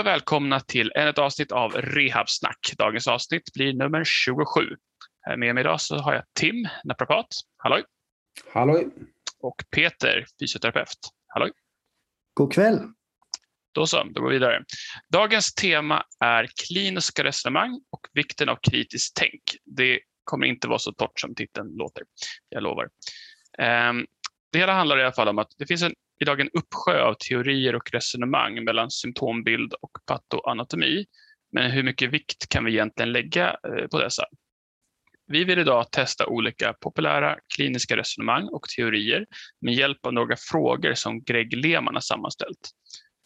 Och välkomna till ett avsnitt av Rehabsnack. Dagens avsnitt blir nummer 27. Här med mig idag så har jag Tim, naprapat. Halloj! Halloj! Och Peter, fysioterapeut. Halloj! God kväll! Då så, då går vi vidare. Dagens tema är kliniska resonemang och vikten av kritiskt tänk. Det kommer inte vara så torrt som titeln låter, jag lovar. Ehm, det hela handlar i alla fall om att det finns en idag en uppsjö av teorier och resonemang mellan symptombild och patoanatomi. Men hur mycket vikt kan vi egentligen lägga eh, på dessa? Vi vill idag testa olika populära kliniska resonemang och teorier med hjälp av några frågor som Greg Lehmann har sammanställt.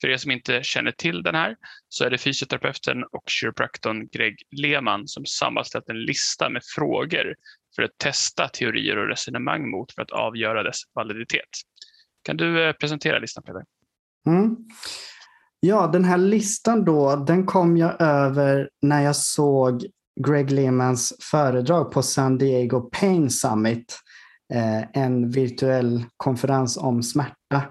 För er som inte känner till den här så är det fysioterapeuten och kiropraktorn Greg Lehmann som sammanställt en lista med frågor för att testa teorier och resonemang mot för att avgöra dess validitet. Kan du eh, presentera listan Peter? Mm. Ja, den här listan då, den kom jag över när jag såg Greg Lehmans föredrag på San Diego Pain Summit. Eh, en virtuell konferens om smärta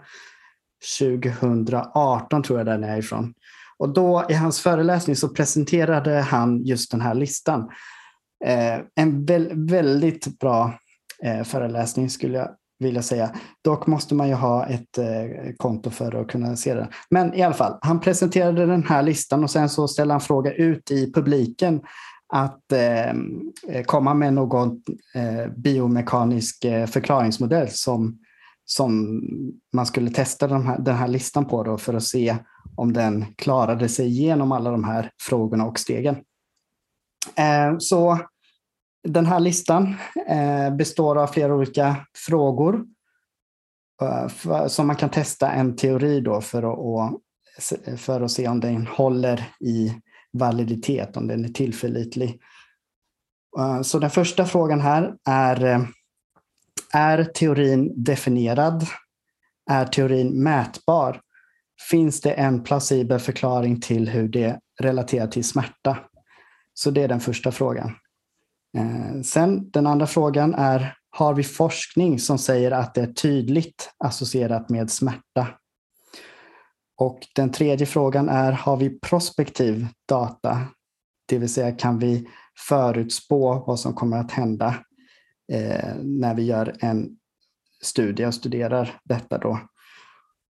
2018 tror jag den är ifrån. Och då i hans föreläsning så presenterade han just den här listan. Eh, en väldigt bra föreläsning skulle jag vill jag säga. Dock måste man ju ha ett eh, konto för att kunna se den. Men i alla fall, han presenterade den här listan och sen så ställde han fråga ut i publiken att eh, eh komma med någon eh, biomekanisk eh, förklaringsmodell som, som man skulle testa den här, den här listan på då för att se om den klarade sig igenom alla de här frågorna och stegen. Eh, så den här listan eh, består av flera olika frågor eh, som man kan testa en teori då för att, för att se om den håller i validitet, om den är tillförlitlig. Eh, så den första frågan här är Är teorin definierad? Är teorin mätbar? Finns det en plausibel förklaring till hur det relaterar till smärta? Så det är den första frågan. Eh, sen den andra frågan är, har vi forskning som säger att det är tydligt associerat med smärta? Och den tredje frågan är, har vi prospektiv data? Det vill säga, kan vi förutspå vad som kommer att hända eh, när vi gör en studie och studerar detta då?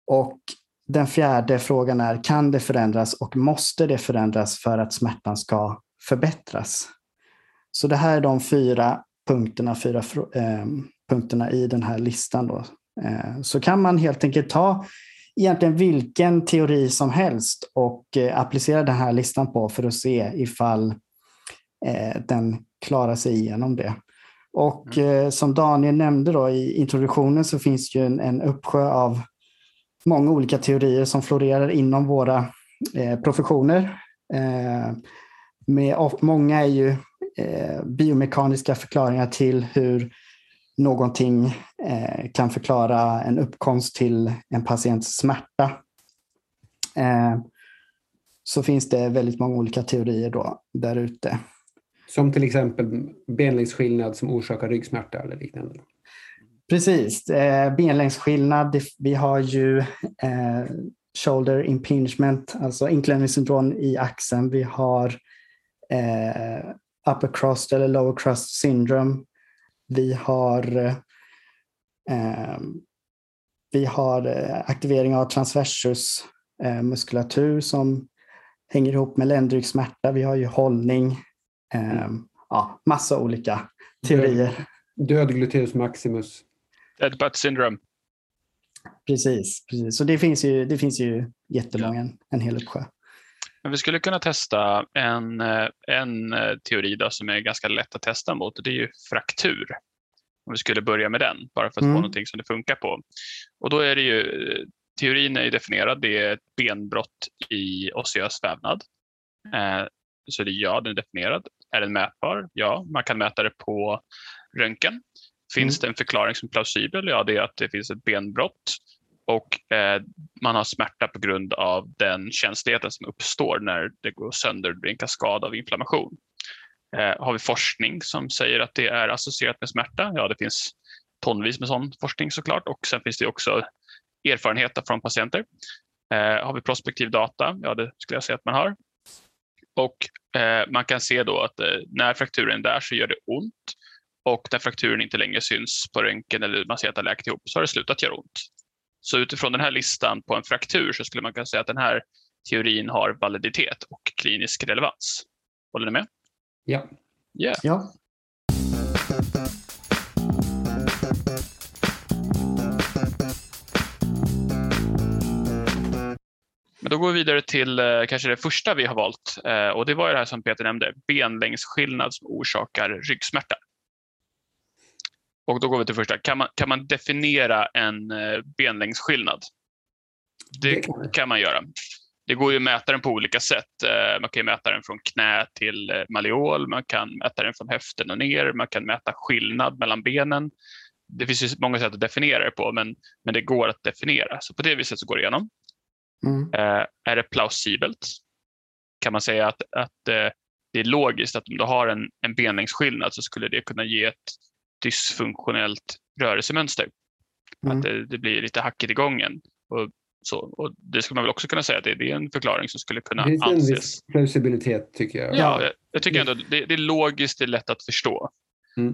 Och den fjärde frågan är, kan det förändras och måste det förändras för att smärtan ska förbättras? Så det här är de fyra punkterna, fyra eh, punkterna i den här listan. Då. Eh, så kan man helt enkelt ta egentligen vilken teori som helst och eh, applicera den här listan på för att se ifall eh, den klarar sig igenom det. Och mm. eh, som Daniel nämnde då i introduktionen så finns ju en, en uppsjö av många olika teorier som florerar inom våra eh, professioner. Med, många är ju eh, biomekaniska förklaringar till hur någonting eh, kan förklara en uppkomst till en patients smärta. Eh, så finns det väldigt många olika teorier då där ute. Som till exempel benlängdsskillnad som orsakar ryggsmärta eller liknande? Precis, eh, benlängdsskillnad. Vi har ju eh, shoulder impingement, alltså inklämningssyndrom i axeln. Vi har eh, upper crust eller lower crust syndrome. Vi har, eh, vi har eh, aktivering av transversus eh, muskulatur som hänger ihop med ländryggsmärta. Vi har ju hållning. Eh, ja, massa olika teorier. Död, död gluteus maximus. Dead butt syndrome. Precis, precis. Så det finns ju, det finns ju jättemånga, en, en hel uppsjö. Men vi skulle kunna testa en, eh, en eh, teori då som är ganska lätt att testa mot. Det är ju fraktur. Om vi skulle börja med den, bara för att mm. få någonting som det funkar på. Och då är det ju, teorin är definierad, det är ett benbrott i osseös vävnad. Eh, så det är ja, den är definierad. Är den mätbar? Ja, man kan mäta det på röntgen. Finns mm. det en förklaring som är plausibel? Ja, det är att det finns ett benbrott och eh, man har smärta på grund av den känsligheten som uppstår när det går sönder och blir en kaskad av inflammation. Eh, har vi forskning som säger att det är associerat med smärta? Ja, det finns tonvis med sån forskning såklart och sen finns det också erfarenheter från patienter. Eh, har vi prospektiv data? Ja, det skulle jag säga att man har. Och eh, man kan se då att eh, när frakturen är där så gör det ont och när frakturen inte längre syns på röntgen eller man ser att det har läkt ihop så har det slutat göra ont. Så utifrån den här listan på en fraktur så skulle man kunna säga att den här teorin har validitet och klinisk relevans. Håller ni med? Ja. Yeah. Ja. Men då går vi vidare till eh, kanske det första vi har valt eh, och det var det här som Peter nämnde, benlängdsskillnad som orsakar ryggsmärta. Och då går vi till första. Kan man, kan man definiera en eh, benlängdsskillnad? Det, Det kan man. kan man göra. Det går ju att mäta den på olika sätt. Eh, Man kan ju mäta den från knä till eh, malleol, man kan mäta den från höften och ner, man kan mäta skillnad mellan benen. Det finns ju många sätt att definiera det på, men, men det går att definiera. Så på det viset så går det igenom. Mm. Är det plausibelt? Kan man säga att, att det är logiskt att om du har en, en benlängdsskillnad så skulle det kunna ge ett dysfunktionellt rörelsemönster? Mm. Att det, det blir lite hackigt i gången. Och, så. och det skulle man väl också kunna säga att det, det är en förklaring som skulle kunna Det finns en anses. viss plausibilitet tycker jag. Ja, jag, jag tycker ändå det, det är logiskt, det är lätt att förstå.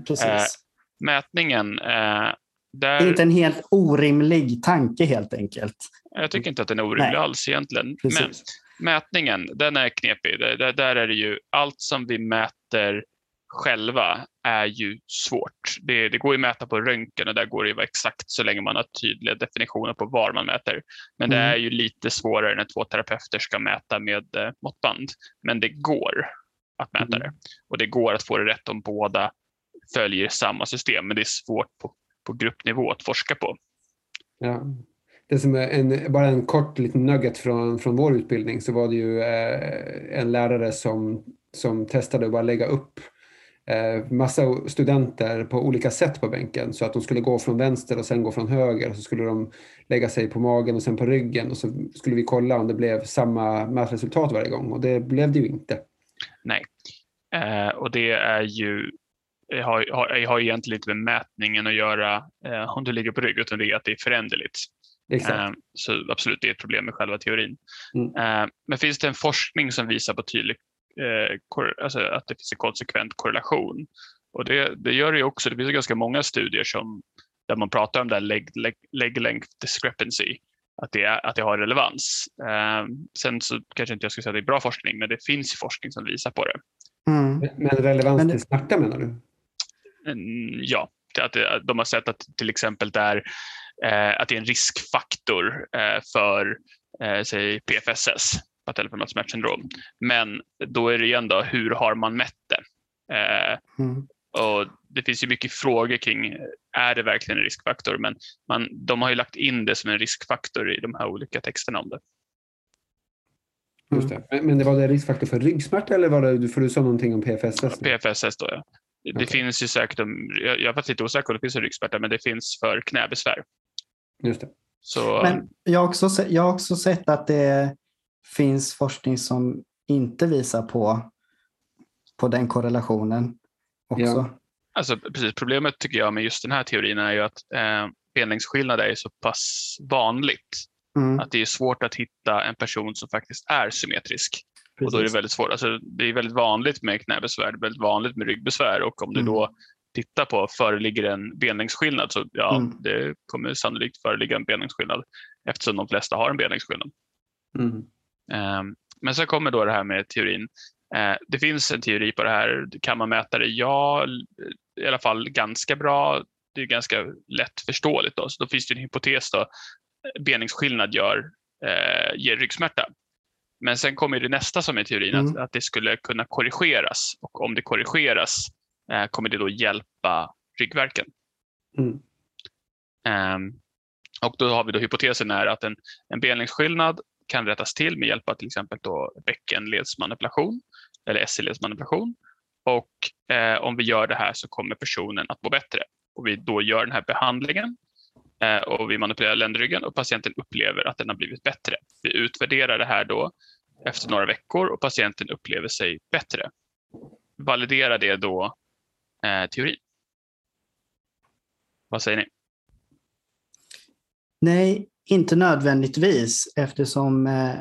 Precis. Eh, Mätningen, eh, det är där, inte en helt orimlig tanke helt enkelt. jag tycker inte att den är orimlig Nej. alls egentligen. Men Precis. mätningen, den är knepig. Där, där, där är det ju allt som vi mäter själva är ju svårt. Det, det går ju att mäta på röntgen och där går det ju att vara exakt så länge man har tydliga definitioner på var man mäter. Men det Mm. är ju lite svårare när två terapeuter ska mäta med eh, måttband. Men det går att mäta Mm. det och det går att få det rätt om båda följer samma system. Men det är svårt på, på gruppnivå att forska på. Ja. Det som är en, bara en kort liten nugget från, från vår utbildning så var det ju eh, en lärare som, som testade att bara lägga upp massa studenter på olika sätt på bänken så att de skulle gå från vänster och sen gå från höger och så skulle de lägga sig på magen och sen på ryggen och så skulle vi kolla om det blev samma mätresultat varje gång och det blev det ju inte. Nej. Eh, och det är ju det har, har, har egentligen inte med mätningen att göra eh, om du ligger på rygg utan det är att det är föränderligt. Exakt. Eh, så absolut, det är ett problem med själva teorin. Mm. Eh, men finns det en forskning som visar på tydlig, eh, alltså att det finns en konsekvent korrelation? Och det, det gör det ju också. Det finns ganska många studier som, där man pratar om det här leg, leg, leg length discrepancy. Att det, är, att det har relevans. Eh, sen så kanske inte jag skulle säga att det är bra forskning, men det finns forskning som visar på det. Mm. Men relevans Men till smärta menar du? Mm, Ja, att de har sett att till exempel där, eh, att det är en riskfaktor eh, för eh, säg PFSS, patellformat smärtsyndrom. Men då är det igen då, hur har man mätt det? Eh, Mm. och det finns ju mycket frågor kring, är det verkligen en riskfaktor? Men man, de har ju lagt in det som en riskfaktor i de här olika texterna om det. Just det. Men, men det var det riskfaktor för ryggsmärta eller var det, för du sa någonting om PFSS? nu? PFSS då ja. Det Okej. finns ju säkert, om- jag jag är faktiskt lite osäker om det finns en ryggsmärta, men det finns för knäbesvär. Just det. Så, Men jag har, också, jag har också sett att det finns forskning som inte visar på, på den korrelationen också. Ja. Alltså, precis, problemet tycker jag med just den här teorin är ju att eh, benlängdsskillnad är så pass vanligt Mm, att det är svårt att hitta en person som faktiskt är symmetrisk. Och då är det precis. väldigt svårt. Alltså, det är väldigt vanligt med knäbesvär, väldigt vanligt med ryggbesvär och om du Mm. då tittar på föreligger en benlängdsskillnad så ja, Mm. det kommer sannolikt föreligga en benlängdsskillnad eftersom de flesta har en benlängdsskillnad. Mm. Ehm, Men sen kommer då det här med teorin. Eh, Det finns en teori på det här. Kan man mäta det? Ja, i alla fall ganska bra. Det är ganska lätt förståeligt. Då. Så då finns det en hypotes. Då. Benängsskillnad gör, eh, ger ryggsmärta. Men sen kommer det nästa som är teorin, att, Mm. att det skulle kunna korrigeras. Och om det korrigeras eh, kommer det då hjälpa ryggvärken. Mm. Ehm, och då har vi då hypotesen är att en, en benlängdsskillnad kan rättas till med hjälp av till exempel då bäckenledsmanipulation eller SI-ledsmanipulation. Och eh, om vi gör det här så kommer personen att må bättre. Och vi då gör den här behandlingen eh, och vi manipulerar ländryggen och patienten upplever att den har blivit bättre. Vi utvärderar det här då efter några veckor och patienten upplever sig bättre. Validera det då eh, teorin. Vad säger ni? Nej, inte nödvändigtvis eftersom eh,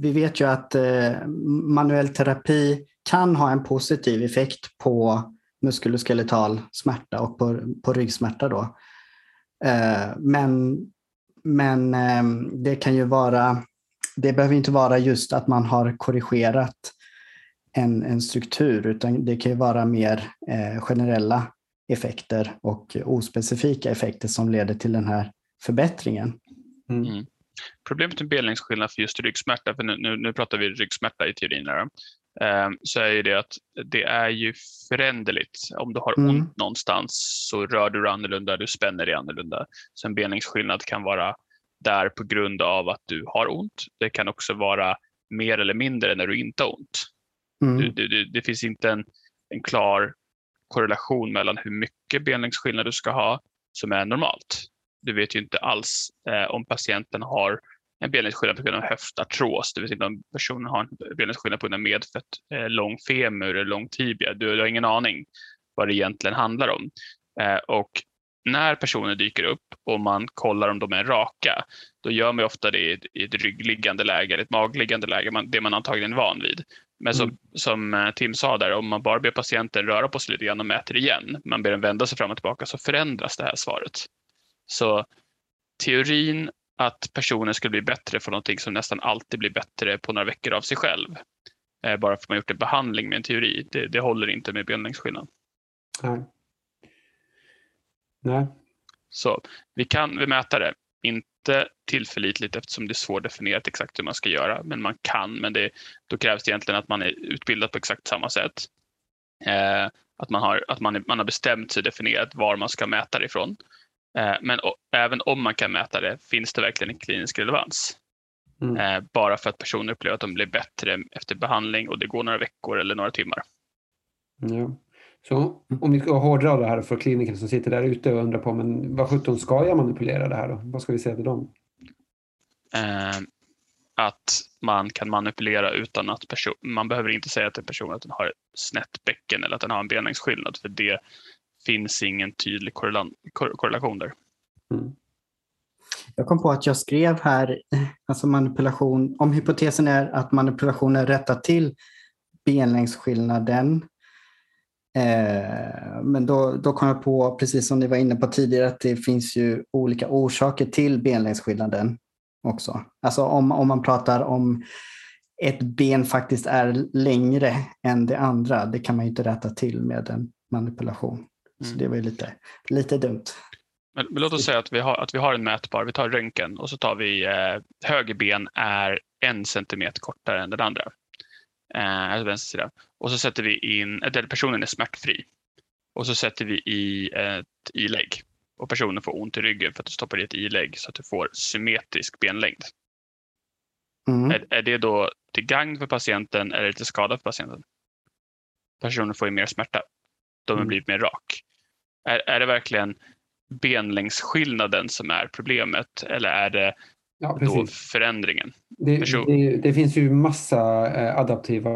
vi vet ju att eh, manuell terapi kan ha en positiv effekt på muskuloskeletal smärta och på, på ryggsmärta. Då. Eh, men men eh, det kan ju vara, det behöver inte vara just att man har korrigerat en, en struktur utan det kan ju vara mer eh, generella effekter och ospecifika effekter som leder till den här förbättringen. Mm. Mm. Problemet med belningsskillnad för just ryggsmärta, för nu, nu, nu pratar vi ryggsmärta i teorin, här, eh, så är det att det är ju föränderligt. Om du har mm. ont någonstans så rör du dig annorlunda, du spänner dig annorlunda. Så en belningsskillnad kan vara där på grund av att du har ont. Det kan också vara mer eller mindre när du inte har ont. Mm. Du, du, du, det finns inte en, en klar korrelation mellan hur mycket benlängdsskillnad du ska ha som är normalt. Du vet ju inte alls eh, om patienten har en benlängdsskillnad på grund av höftartros, det vill säga om personen har en benlängdsskillnad på grund av medfött eh, lång femur eller lång tibia. Du, du, har ingen aning vad det egentligen handlar om. Eh, och när personer dyker upp och man kollar om de är raka, då gör man ofta det i ett ryggliggande läge, ett magliggande läge, det man antagligen är van vid. Men som, mm. som eh, Tim sa där, om man bara ber patienten röra på sig lite grann och mäter igen, man ber den vända sig fram och tillbaka, så förändras det här svaret. Så teorin att personen skulle bli bättre för någonting som nästan alltid blir bättre på några veckor av sig själv, eh, bara för att man gjort en behandling med en teori, det, det håller inte med benlängdsskillnad. Nej. Nej. Så vi kan mäta det, inte tillförlitligt eftersom det är svårdefinierat exakt hur man ska göra, men man kan. Men det, då krävs det egentligen att man är utbildad på exakt samma sätt. Eh, att man har, att man, är, man har bestämt sig definierat var man ska mäta det ifrån. Eh, men även om man kan mäta det, finns det verkligen en klinisk relevans? Mm. Eh, bara för att personer upplever att de blir bättre efter behandling och det går några veckor eller några timmar. Ja. Så om vi ska hårdra det här för klinikerna som sitter där ute och undrar på men vad sjutton ska jag manipulera det här då? Vad ska vi säga till dem? Eh, att man kan manipulera utan att person, man behöver inte säga till personen att den har ett snett bäcken eller att den har en benlängdsskillnad för det finns ingen tydlig korrelation där. Mm. Jag kom på att jag skrev här, alltså manipulation, om hypotesen är att manipulationen rättar till benlängdsskillnaden Eh, men då, då kom jag på, precis som ni var inne på tidigare, att det finns ju olika orsaker till benlängdsskillnaden också. Alltså om, om man pratar om ett ben faktiskt är längre än det andra, det kan man ju inte rätta till med en manipulation. Mm. Så det var ju lite, lite dumt. Men, men, låt oss säga att vi, har, att vi har en mätbar, vi tar röntgen och så tar vi eh, höger ben är en centimeter kortare än den andra. Eh, alltså vänster sida. Och så sätter vi in, där personen är smärtfri. Och så sätter vi i ett ilägg. Och personen får ont i ryggen för att du stoppar i ett ilägg så att du får symmetrisk benlängd. Mm. Är, är det då till gagn för patienten eller till skada för patienten? Personen får ju mer smärta. De har mm. blivit mer rak. Är, är det verkligen benlängdsskillnaden som är problemet eller är det ja, då förändringen. Det, det, det, finns ju massa eh, adaptiva,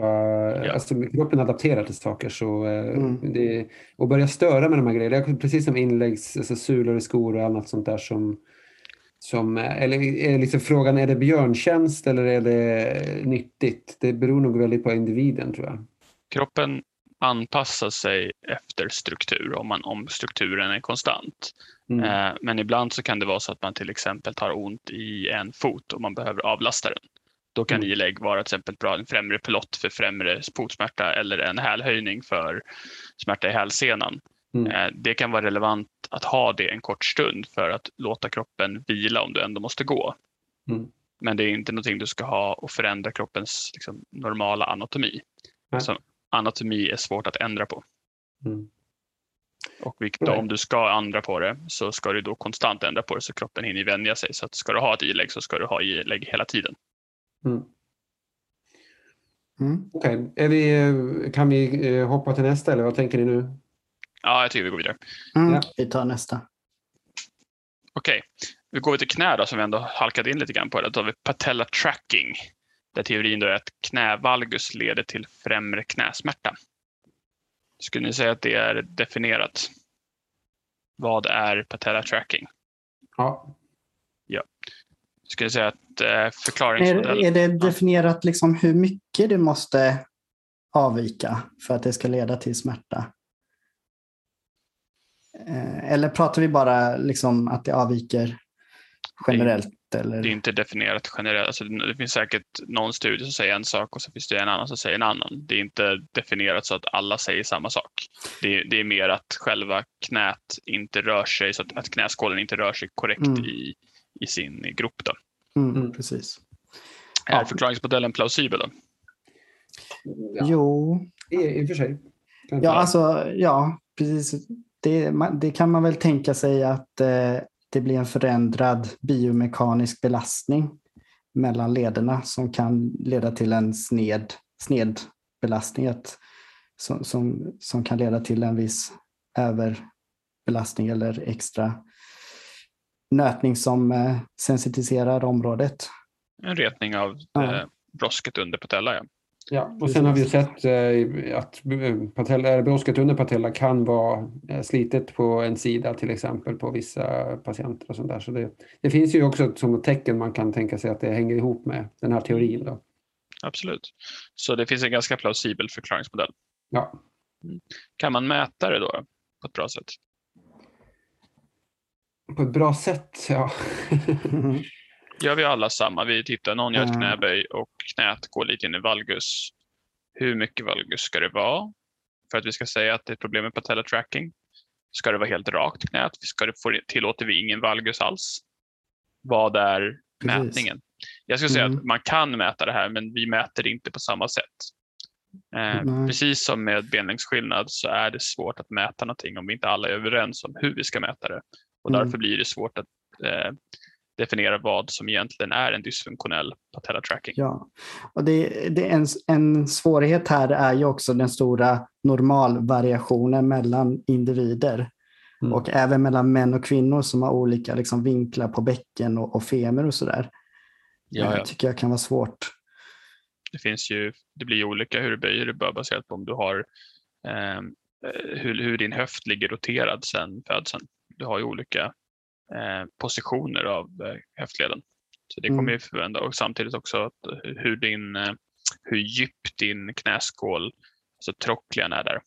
ja. alltså kroppen adapterar till saker så eh, mm. det, och börja störa med de här grejerna, precis som inläggs, alltså sulor i skor och annat sånt där som, som eller är liksom frågan är det björntjänst eller är det nyttigt? Det beror nog väldigt på individen tror jag. Kroppen anpassa sig efter struktur om, man, om strukturen är konstant. Mm. Eh, men ibland så kan det vara så att man till exempel tar ont i en fot och man behöver avlasta den. Då kan mm. ilägg vara till exempel bra en främre pelott för främre fotsmärta eller en hälhöjning för smärta i hälsenan. Mm. Eh, det kan vara relevant att ha det en kort stund för att låta kroppen vila om du ändå måste gå. Mm. Men det är inte någonting du ska ha och förändra kroppens liksom, normala anatomi. Alltså, anatomi är svårt att ändra på. Mm. Och vilket, om du ska ändra på det så ska du då konstant ändra på det så kroppen hinner vänja sig. Så att ska du ha ett ilägg så ska du ha ilägg hela tiden. Mm. Mm. Okej, okay. kan vi eh, hoppa till nästa eller vad tänker ni nu? Ja, jag tycker vi går vidare. Mm, ja. Vi tar nästa. Okej, okay. vi går till knä då som vi ändå halkade in lite grann på. Då har vi patella tracking. Där teorin då är att knävalgus leder till främre knäsmärta. Skulle ni säga att det är definierat? Vad är patella tracking? Ja, Jag skulle säga att eh, Är, förklaringsmodellen... är det definierat liksom hur mycket det måste avvika för att det ska leda till smärta? Eh, Eller pratar vi bara liksom att det avviker generellt? Eller? Det är inte definierat generellt. Alltså, det finns säkert någon studie som säger en sak och så finns det en annan som säger en annan. Det är inte definierat så att alla säger samma sak. Det är, det är mer att själva knät inte rör sig, så att, att knäskålen inte rör sig korrekt Mm. i, i sin grop. Då. Mm, Mm. Precis. Är Ja. förklaringsmodellen plausibel? Då? Ja, Jo, i, i och för sig. Ja, alltså, ja precis. Det, man- det kan man väl tänka sig att eh, det blir en förändrad biomekanisk belastning mellan lederna som kan leda till en sned, sned belastning som, som, som kan leda till en viss överbelastning eller extra nötning som eh, sensitiserar området. En retning av Ja. eh, brosket under patella. Ja. Ja, och sen har vi sett eh, att eh, patella, eller brosket under patella kan vara eh, slitet på en sida till exempel på vissa patienter och sånt där. Så det, det finns ju också som tecken man kan tänka sig att det hänger ihop med den här teorin. Då. Absolut. Så det finns en ganska plausibel förklaringsmodell. Ja. Kan man mäta det då på ett bra sätt? På ett bra sätt, ja. Gör vi alla samma? Vi tittar, någon gör ett Mm. knäböj och knät går lite in i valgus. Hur mycket valgus ska det vara för att vi ska säga att det är problem med patella tracking? Ska det vara helt rakt knät? Ska det, tillåter vi ingen valgus alls? Vad är mätningen? Jag skulle säga Mm. att man kan mäta det här men vi mäter det inte på samma sätt. Eh, precis som med benlängdsskillnad så är det svårt att mäta någonting om vi inte alla är överens om hur vi ska mäta det. Och Mm. därför blir det svårt att eh, definiera vad som egentligen är en dysfunktionell patella tracking. Ja, och det, det är en, en svårighet här är ju också den stora normalvariationen mellan individer Mm. och även mellan män och kvinnor som har olika liksom, vinklar på bäcken och, och femer och sådär. Ja, Det tycker jag kan vara svårt. Det, finns ju, det blir ju olika hur du böjer det bara baserat på om du har eh, hur, hur din höft ligger roterad sedan födseln. Du har ju olika positioner av eh, höftleden. Så det kommer Mm. ju förvända och samtidigt också att, eh, hur, din, eh, hur djup din knäskål, alltså trocklian är där.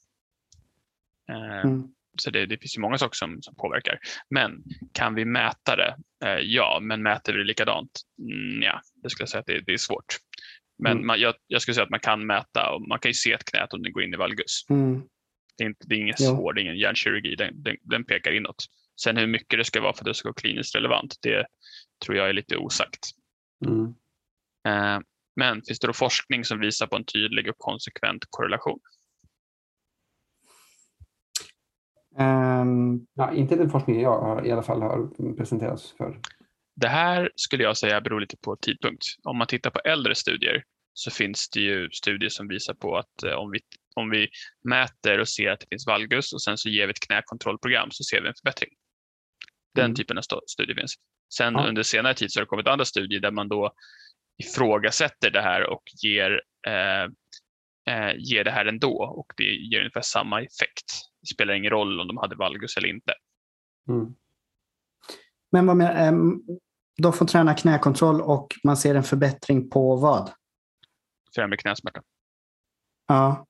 Eh, Mm. Så det, det finns ju många saker som, som påverkar. Men kan vi mäta det? Eh, ja, men mäter vi det likadant? Mm, ja, det skulle jag säga att det, det är svårt. Men Mm. man, jag, jag skulle säga att man kan mäta och man kan ju se ett knät om det går in i valgus. Mm. Det är, inte, det är ingen Jo. svår, det är ingen hjärnkirurgi, den, den, den pekar inåt. Sen hur mycket det ska vara för att det ska vara kliniskt relevant, det tror jag är lite osagt. Mm. Eh, men finns det då forskning som visar på en tydlig och konsekvent korrelation? Ehm, Ja, inte den forskningen jag har, i alla fall har presenterats för. Det här skulle jag säga beror lite på tidpunkt. Om man tittar på äldre studier så finns det ju studier som visar på att eh, om vi, om vi mäter och ser att det finns valgus och sen så ger vi ett knäkontrollprogram så ser vi en förbättring. Den Mm. typen av studier finns. Sen Ja. under senare tid så har det kommit andra studier där man då ifrågasätter det här och ger, eh, eh, ger det här ändå och det ger ungefär samma effekt. Det spelar ingen roll om de hade valgus eller inte. Mm. men vad med, ehm, de får träna knäkontroll och man ser en förbättring på vad? Främre knäsmärta. Ja,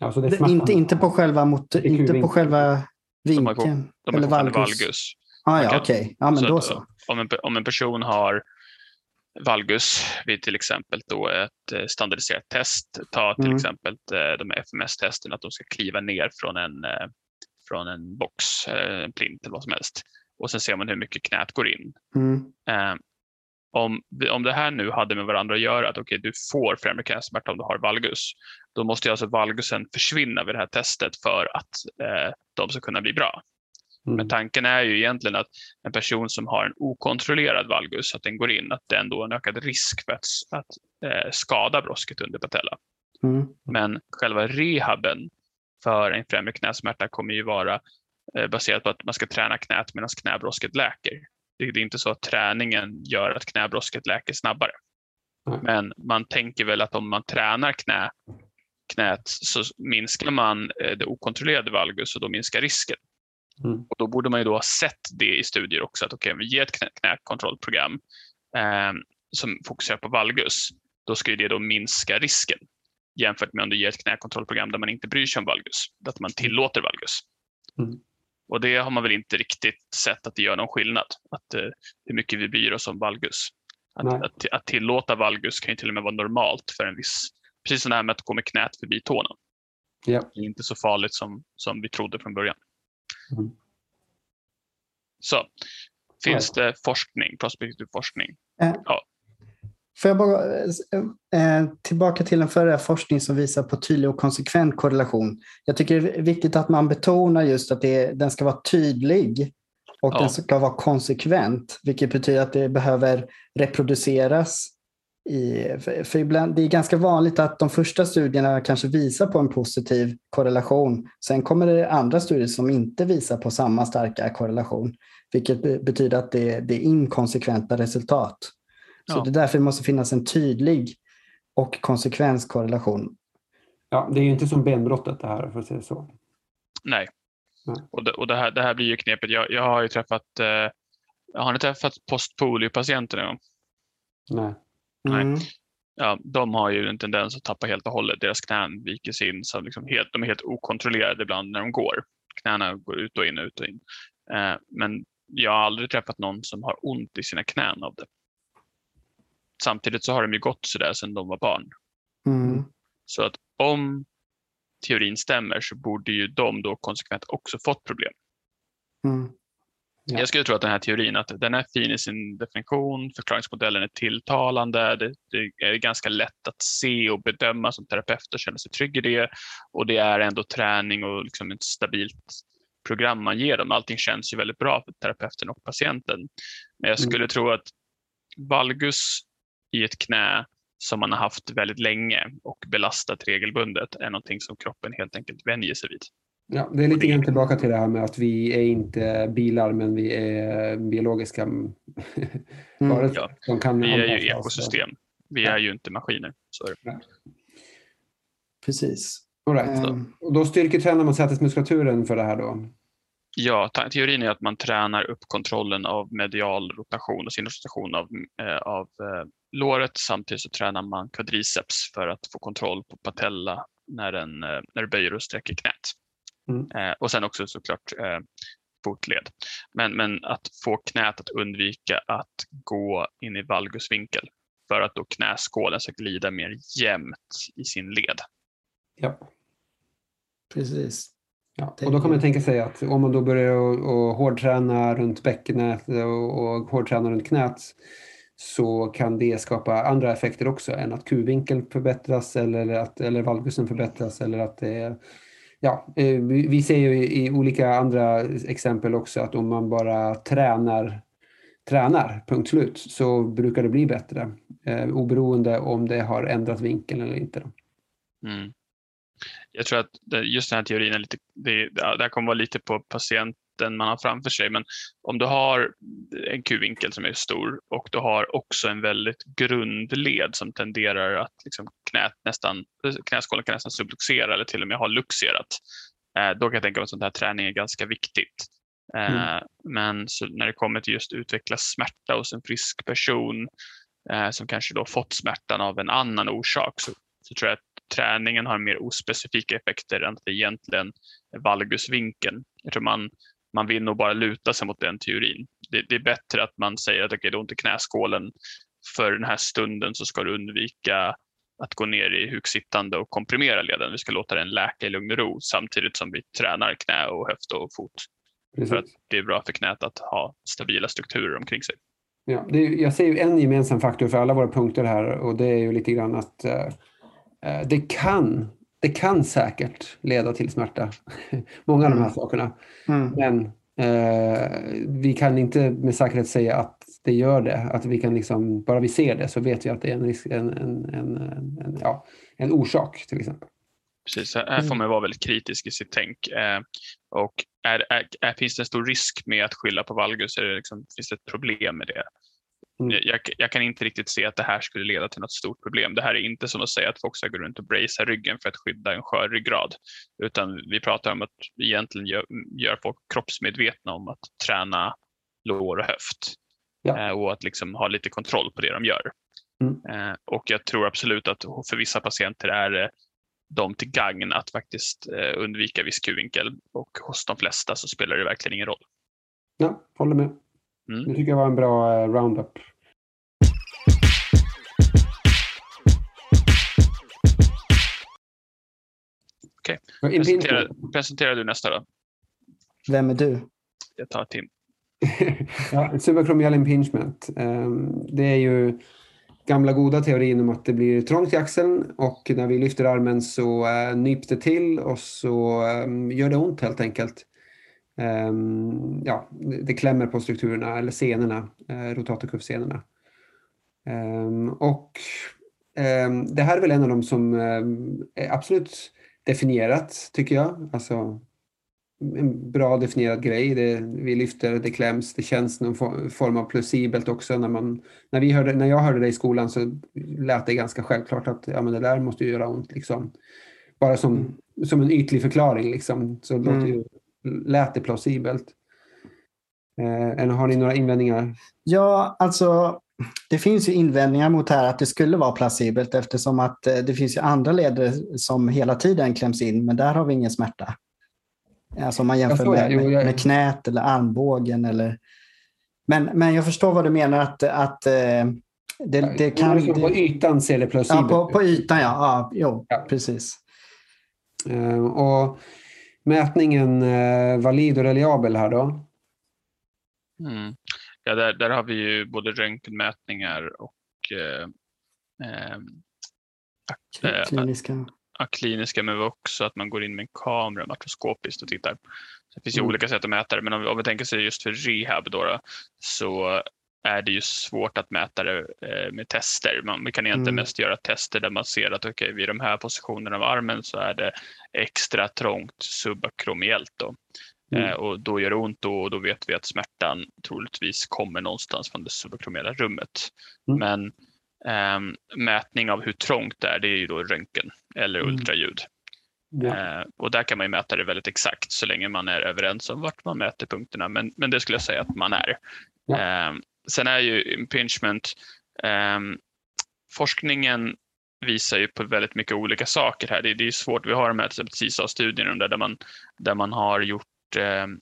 Alltså det är det, inte, inte på själva, mot, inte på själva vinkeln. De eller valgus. valgus. Ah, ja, Okej. okej. Ja, men då så. Om en, om en person har valgus vid till exempel då ett eh, standardiserat test, ta till Mm. exempel eh, de här FMS-testen, att de ska kliva ner från en, eh, från en box, en plint eller vad som helst. Och sen ser man hur mycket knät går in. Mm. Om, om det här nu hade med varandra att göra, att okej, du får främre knäsmärta om du har valgus, då måste alltså valgusen försvinna vid det här testet för att eh, de ska kunna bli bra. Mm. Men tanken är ju egentligen att en person som har en okontrollerad valgus, att den går in, att den då är en ökad risk för att, att eh, skada brosket under patella. Mm. Men själva rehaben för en främre knäsmärta kommer ju vara eh, baserat på att man ska träna knät medan knäbrosket läker. Det, det är inte så att träningen gör att knäbrosket läker snabbare. Men man tänker väl att om man tränar knä, knät så minskar man eh, det okontrollerade valgus och då minskar risken. Mm. Och då borde man ju då ha sett det i studier också, att okej, okay, vi ger ett knä, knäkontrollprogram eh, som fokuserar på valgus, då ska det då minska risken jämfört med om du ger ett knäkontrollprogram där man inte bryr sig om valgus, att man tillåter valgus. Mm. Och det har man väl inte riktigt sett att det gör någon skillnad, att, eh, hur mycket vi bryr oss om valgus. Att, att, att, tillåta valgus kan ju till och med vara normalt för en viss, precis som det här med att gå med knät förbi tårna. Ja. Det är inte så farligt som, som vi trodde från början. Mm. Så, finns det forskning, prospektiv forskning? Äh, ja. Får jag bara äh, tillbaka till den förra forskning som visar på tydlig och konsekvent korrelation. Jag tycker det är viktigt att man betonar just att det, den ska vara tydlig och ja. den ska vara konsekvent, vilket betyder att det behöver reproduceras. I, för, för ibland, det är ganska vanligt att de första studierna kanske visar på en positiv korrelation. Sen kommer det andra studier som inte visar på samma starka korrelation, vilket betyder att det, det är inkonsekventa resultat. Så ja. det är därför det måste finnas en tydlig och konsekvenskorrelation. Ja, det är ju inte som benbrottet det här, för att säga så. Nej, och, det, och det, här, det här blir ju knepigt. Jag, jag har ju träffat, eh, har ni träffat postpoliopatienter någon gång? Nej. Mm. Nej. Ja, de har ju en tendens att tappa helt och hållet. Deras knän viker sig in. Så liksom helt, de är helt okontrollerade ibland när de går. Knäna går ut och in, ut och in. Eh, men jag har aldrig träffat någon som har ont i sina knän av det. Samtidigt så har de ju gått sådär sedan de var barn. Mm. Så att om teorin stämmer så borde ju de då konsekvent också fått problem. Mm. Ja. Jag skulle tro att den här teorin att den är fin i sin definition, förklaringsmodellen är tilltalande, det, det, är ganska lätt att se och bedöma som terapeut och känna sig trygg i det och det är ändå träning och liksom ett stabilt program man ger dem. Allting känns ju väldigt bra för terapeuten och patienten. Men jag skulle mm. tro att valgus i ett knä som man har haft väldigt länge och belastat regelbundet är någonting som kroppen helt enkelt vänjer sig vid. Ja, det är lite grann tillbaka till det här med att vi är inte bilar men vi är biologiska mm. varelser. Ja, kan vi är ju ekosystem. Vi ja. är ju inte maskiner. Så är det. Precis. All right. Um, och då styrketränar man sätesmuskulaturen för det här då? Ja, teorin är att man tränar upp kontrollen av medial rotation och sinusrotation av, eh, av eh, låret. Samtidigt så tränar man quadriceps för att få kontroll på patella när, den, eh, när du böjer och sträcker knät. Mm. Eh, och sen också såklart eh, fotled. Men, men att få knät att undvika att gå in i valgusvinkel för att då knäskålen ska glida mer jämnt i sin led. Ja. Precis. Ja, och då kan man tänka sig att om man då börjar och, och hårdträna runt bäckenet och, och hårdträna runt knät så kan det skapa andra effekter också än att Q-vinkeln förbättras eller att eller valgusen förbättras eller att det Ja, eh, vi ser ju i olika andra exempel också att om man bara tränar tränar, punkt slut, så brukar det bli bättre. Eh, oberoende om det har ändrat vinkeln eller inte. Mm jag tror att just den här teorin är lite, det, det här kommer vara lite på patient patienten man har framför sig, men om du har en Q-vinkel som är stor och du har också en väldigt grundled som tenderar att liksom knät nästan, knäskålen kan nästan subluxera eller till och med ha luxerat, eh, då kan jag tänka mig att sån här träning är ganska viktigt. Eh, mm. Men när det kommer till just utveckla smärta hos en frisk person eh, som kanske då fått smärtan av en annan orsak så, så tror jag att träningen har mer ospecifika effekter än att det egentligen är valgusvinkeln. Jag tror man, man vill nog bara luta sig mot den teorin. Det, det är bättre att man säger att okay, det är ont i knäskålen. För den här stunden så ska du undvika att gå ner i huksittande och komprimera leden. Vi ska låta den läka i lugn och ro samtidigt som vi tränar knä och höft och fot. Precis. För att det är bra för knät att ha stabila strukturer omkring sig. Ja, det är, jag ser ju en gemensam faktor för alla våra punkter här och det är ju lite grann att uh, Eh, det kan, det kan säkert leda till smärta. Många av de här mm. sakerna. Mm. Men eh, vi kan inte med säkerhet säga att det gör det. Att vi kan liksom, bara vi ser det så vet vi att det är en, risk, en, en, en, en, ja, en orsak till exempel. Precis, här får man vara väldigt kritisk i sitt tänk. Eh, och är, är, är, finns det en stor risk med att skylla på valgus? Är det liksom, finns det ett problem med det? Mm. Jag, jag, kan inte riktigt se att det här skulle leda till något stort problem. Det här är inte som att säga att folk ska gå runt och bracea ryggen för att skydda en skör ryggrad. Utan vi pratar om att egentligen gör, gör folk kroppsmedvetna om att träna lår och höft. Ja. Eh, och att liksom ha lite kontroll på det de gör. Mm. Eh, och jag tror absolut att för vissa patienter är det dem till gagn att faktiskt eh, undvika viss kuvinkel och hos de flesta så spelar det verkligen ingen roll. Ja, håller med. Mm. Det tycker jag var en bra roundup. Okej, okay. presentera, presentera du nästa då. Vem är du? Jag tar Tim. ja, subakromial impingement. Um, det är ju gamla goda teorin om att det blir trångt i axeln och när vi lyfter armen så uh, nyps det till och så um, gör det ont helt enkelt. Um, ja, det klämmer på strukturerna eller senorna, uh, rotatorkuffsenorna. Um, och um, det här är väl en av de som är absolut definierat tycker jag. Alltså en bra definierad grej. Det, vi lyfter, det kläms, det känns någon form av plausibelt också. När, man, när, vi hörde, när jag hörde det i skolan så lät det ganska självklart att ja, men det där måste ju göra ont. Liksom. Bara som, mm. som en ytlig förklaring liksom, så mm. låter ju, lät det plausibelt. Eh, har ni några invändningar? Ja, alltså det finns ju invändningar mot det här att det skulle vara placibelt eftersom att eh, det finns ju andra leder som hela tiden kläms in men där har vi ingen smärta. Alltså om man jämför med, med, med, knät eller armbågen. Eller... Men, men jag förstår vad du menar att, att eh, det, det kan... På ytan ser det plausibelt. Ja, på, på ytan ja. ja, jo, ja. precis. Uh, och mätningen uh, valid och reliabel här då? Mm. Ja, där, där har vi ju både röntgenmätningar och eh, eh, kliniska kliniska men också att man går in med en kamera makroskopiskt och tittar. det finns ju mm. olika sätt att mäta det men om vi, om vi tänker sig just för rehab då, då, så är det ju svårt att mäta det eh, med tester. Man, kan egentligen mm. mest göra tester där man ser att okay, vid de här positionerna av armen så är det extra trångt subakromiellt. Då. Mm. Eh, och då gör det ont då, och då vet vi att smärtan troligtvis kommer någonstans från det subakromiella rummet. Mm. Men Um, mätning av hur trångt det är, det är ju då röntgen eller mm. ultraljud. Ja. Uh, och där kan man ju mäta det väldigt exakt så länge man är överens om vart man mäter punkterna. Men, men det skulle jag säga att man är. Ja. Um, sen är ju impingement, eh, forskningen visar ju på väldigt mycket olika saker här. Det, det är svårt, vi har de här typ, CISA-studierna där, man, där man har gjort, ehm,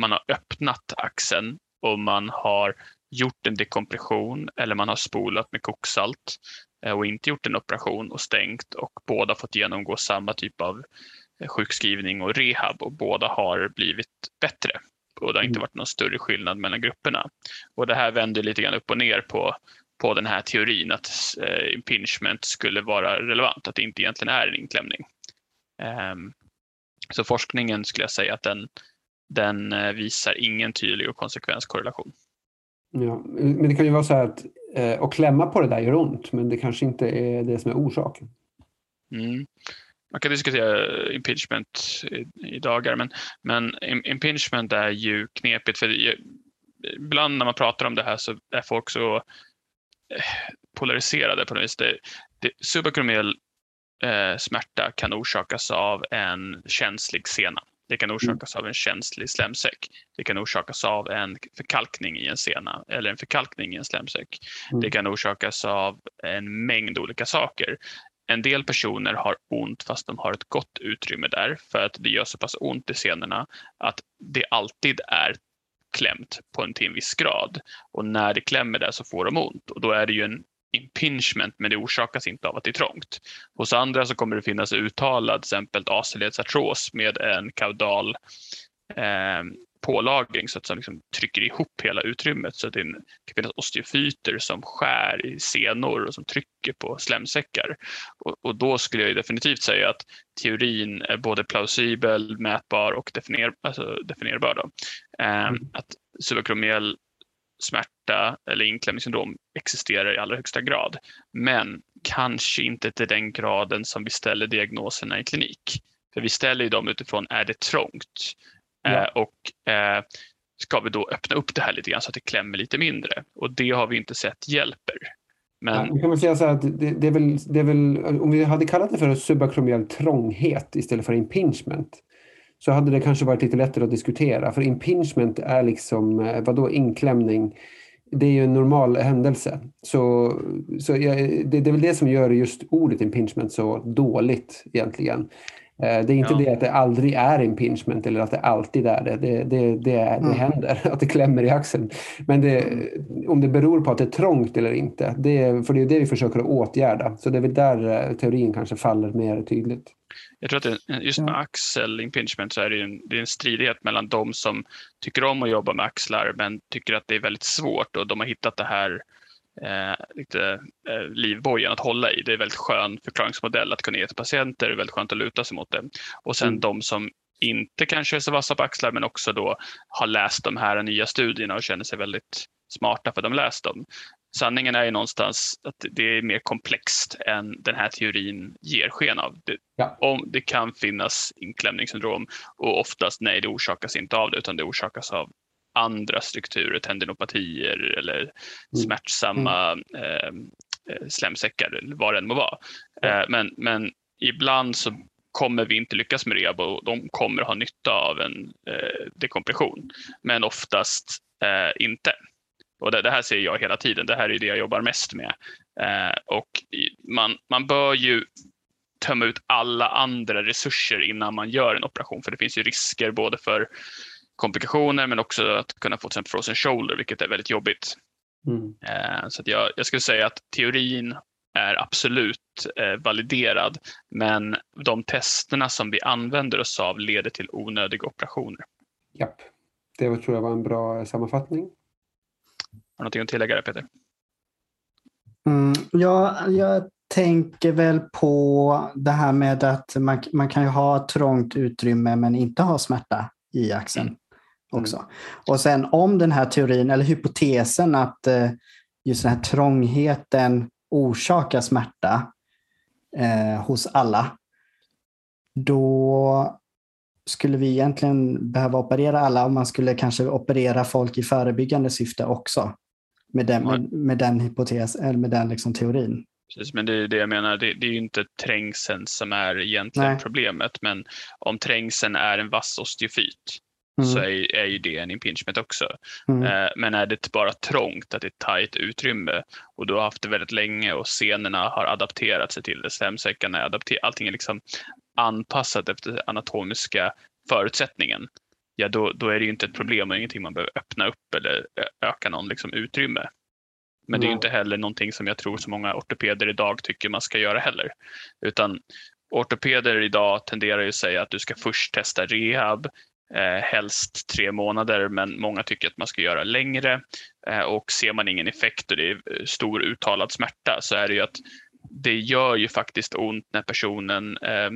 man har öppnat axeln och man har gjort en dekompression eller man har spolat med koksalt eh, och inte gjort en operation och stängt och båda fått genomgå samma typ av eh, sjukskrivning och rehab och båda har blivit bättre. Och det har inte mm. varit någon större skillnad mellan grupperna. Och det här vänder lite grann upp och ner på, på den här teorin att eh, impingement skulle vara relevant, att det inte egentligen är en inklämning. Um, så forskningen skulle jag säga att den, den eh, visar ingen tydlig och konsekvenskorrelation. Ja, men det kan ju vara så här att eh, att klämma på det där gör ont, men det kanske inte är det som är orsaken. Mm. Man kan diskutera impingement i, i dagar, men, men impingement är ju knepigt. för Ibland när man pratar om det här så är folk så eh, polariserade på något vis. Det, det, subakromiell eh, smärta kan orsakas av en känslig sena. Det kan mm. orsakas av en känslig slemsäck. Det kan orsakas av en förkalkning i en sena eller en förkalkning i en slemsäck. Mm. Det kan orsakas av en mängd olika saker. En del personer har ont fast de har ett gott utrymme där för att det gör så pass ont i senorna att det alltid är klämt på en till en viss grad. Och när det klämmer där så får de ont och då är det ju en impingement men det orsakas inte av att det är trångt. Hos andra så kommer det finnas uttalad till exempel aceledsaartros med en kaudal eh, pålagring så att det liksom trycker ihop hela utrymmet så att det kan finnas osteofyter som skär i senor och som trycker på slemsäckar. Och, och då skulle jag definitivt säga att teorin är både plausibel, mätbar och definier, alltså definierbar. Då. Eh, mm. Att subakromiell smärta eller inklämningssyndrom existerar i allra högsta grad. Men kanske inte till den graden som vi ställer diagnoserna i klinik. För vi ställer ju dem utifrån, är det trångt? Ja. Eh, och eh, ska vi då öppna upp det här lite grann så att det klämmer lite mindre. Och det har vi inte sett hjälper. Men... Ja, kan man säga så att det, det, är väl, det är väl, om vi hade kallat det för subakromial trånghet istället för impingement så hade det kanske varit lite lättare att diskutera. För impingement är liksom, eh, vadå inklämning? Det är ju en normal händelse. Så, så det, det är väl det som gör just ordet impingement så dåligt egentligen. Eh, det är inte ja. det att det aldrig är impingement eller att det alltid är det. Det, det, det, mm. det händer att det klämmer i axeln. Men det, om det beror på att det är trångt eller inte, det, för det är det vi försöker åtgärda. Så det är väl där eh, teorin kanske faller mer tydligt. Jag tror att det, just med axel impingement så är det en, det är en stridighet mellan de som tycker om att jobba med axlar men tycker att det är väldigt svårt och de har hittat det här eh, lite eh, livbojen att hålla i. Det är en väldigt skön förklaringsmodell att kunna ge till patienter. Det är väldigt skönt att luta sig mot det. Och sen mm. de som inte kanske är så vassa på axlar men också då har läst de här nya studierna och känner sig väldigt smarta för att de läst dem. Sanningen är ju någonstans att det är mer komplext än den här teorin ger sken av. Det, ja. om det kan finnas inklämningssyndrom och oftast nej, det orsakas inte av det utan det orsakas av andra strukturer, tendinopatier eller mm. smärtsamma mm. eh, slemsäckar eller vad det än må vara. Eh, men, men ibland så kommer vi inte lyckas med rehab och de kommer ha nytta av en eh, dekompression. Men oftast eh, inte. Och det, det, här ser jag hela tiden. Det här är det jag jobbar mest med. Eh, och man, man bör ju tömma ut alla andra resurser innan man gör en operation. För det finns ju risker både för komplikationer men också att kunna få till exempel frozen shoulder vilket är väldigt jobbigt. Mm. Eh, så jag, jag skulle säga att teorin är absolut eh, validerad men de testerna som vi använder oss av leder till onödiga operationer. Japp, det tror jag var en bra sammanfattning. Har du någonting att tillägga där Peter? Mm, ja, jag tänker väl på det här med att man, man kan ju ha trångt utrymme men inte ha smärta i axeln. Mm också. Mm. Och sen om den här teorin, eller hypotesen att eh, just den här trångheten orsakar smärta eh, hos alla, då skulle vi egentligen behöva operera alla och man skulle kanske operera folk i förebyggande syfte också. Med den, med, med den hypotes, eller med den liksom teorin. Precis, men det är det jag menar, det, det är ju inte trängseln som är egentligen Nej. problemet. Men om trängseln är en vass osteofyt mm. så är, är ju det en impingement också. Mm. Eh, men är det bara trångt, att det är tajt utrymme och du har haft det väldigt länge och scenerna har adapterat sig till det, slemsäckarna är adapterat, allting är liksom anpassat efter anatomiska förutsättningen, ja då, då är det ju inte ett problem och ingenting man behöver öppna upp eller öka någon liksom utrymme. Men det är inte heller någonting som jag tror så många ortopeder idag tycker man ska göra heller. Utan ortopeder idag tenderar ju att säga att du ska först testa rehab, eh, helst tre månader, men många tycker att man ska göra längre. Eh, och ser man ingen effekt och det är eh, stor uttalad smärta så är det ju att det gör ju faktiskt ont när personen eh,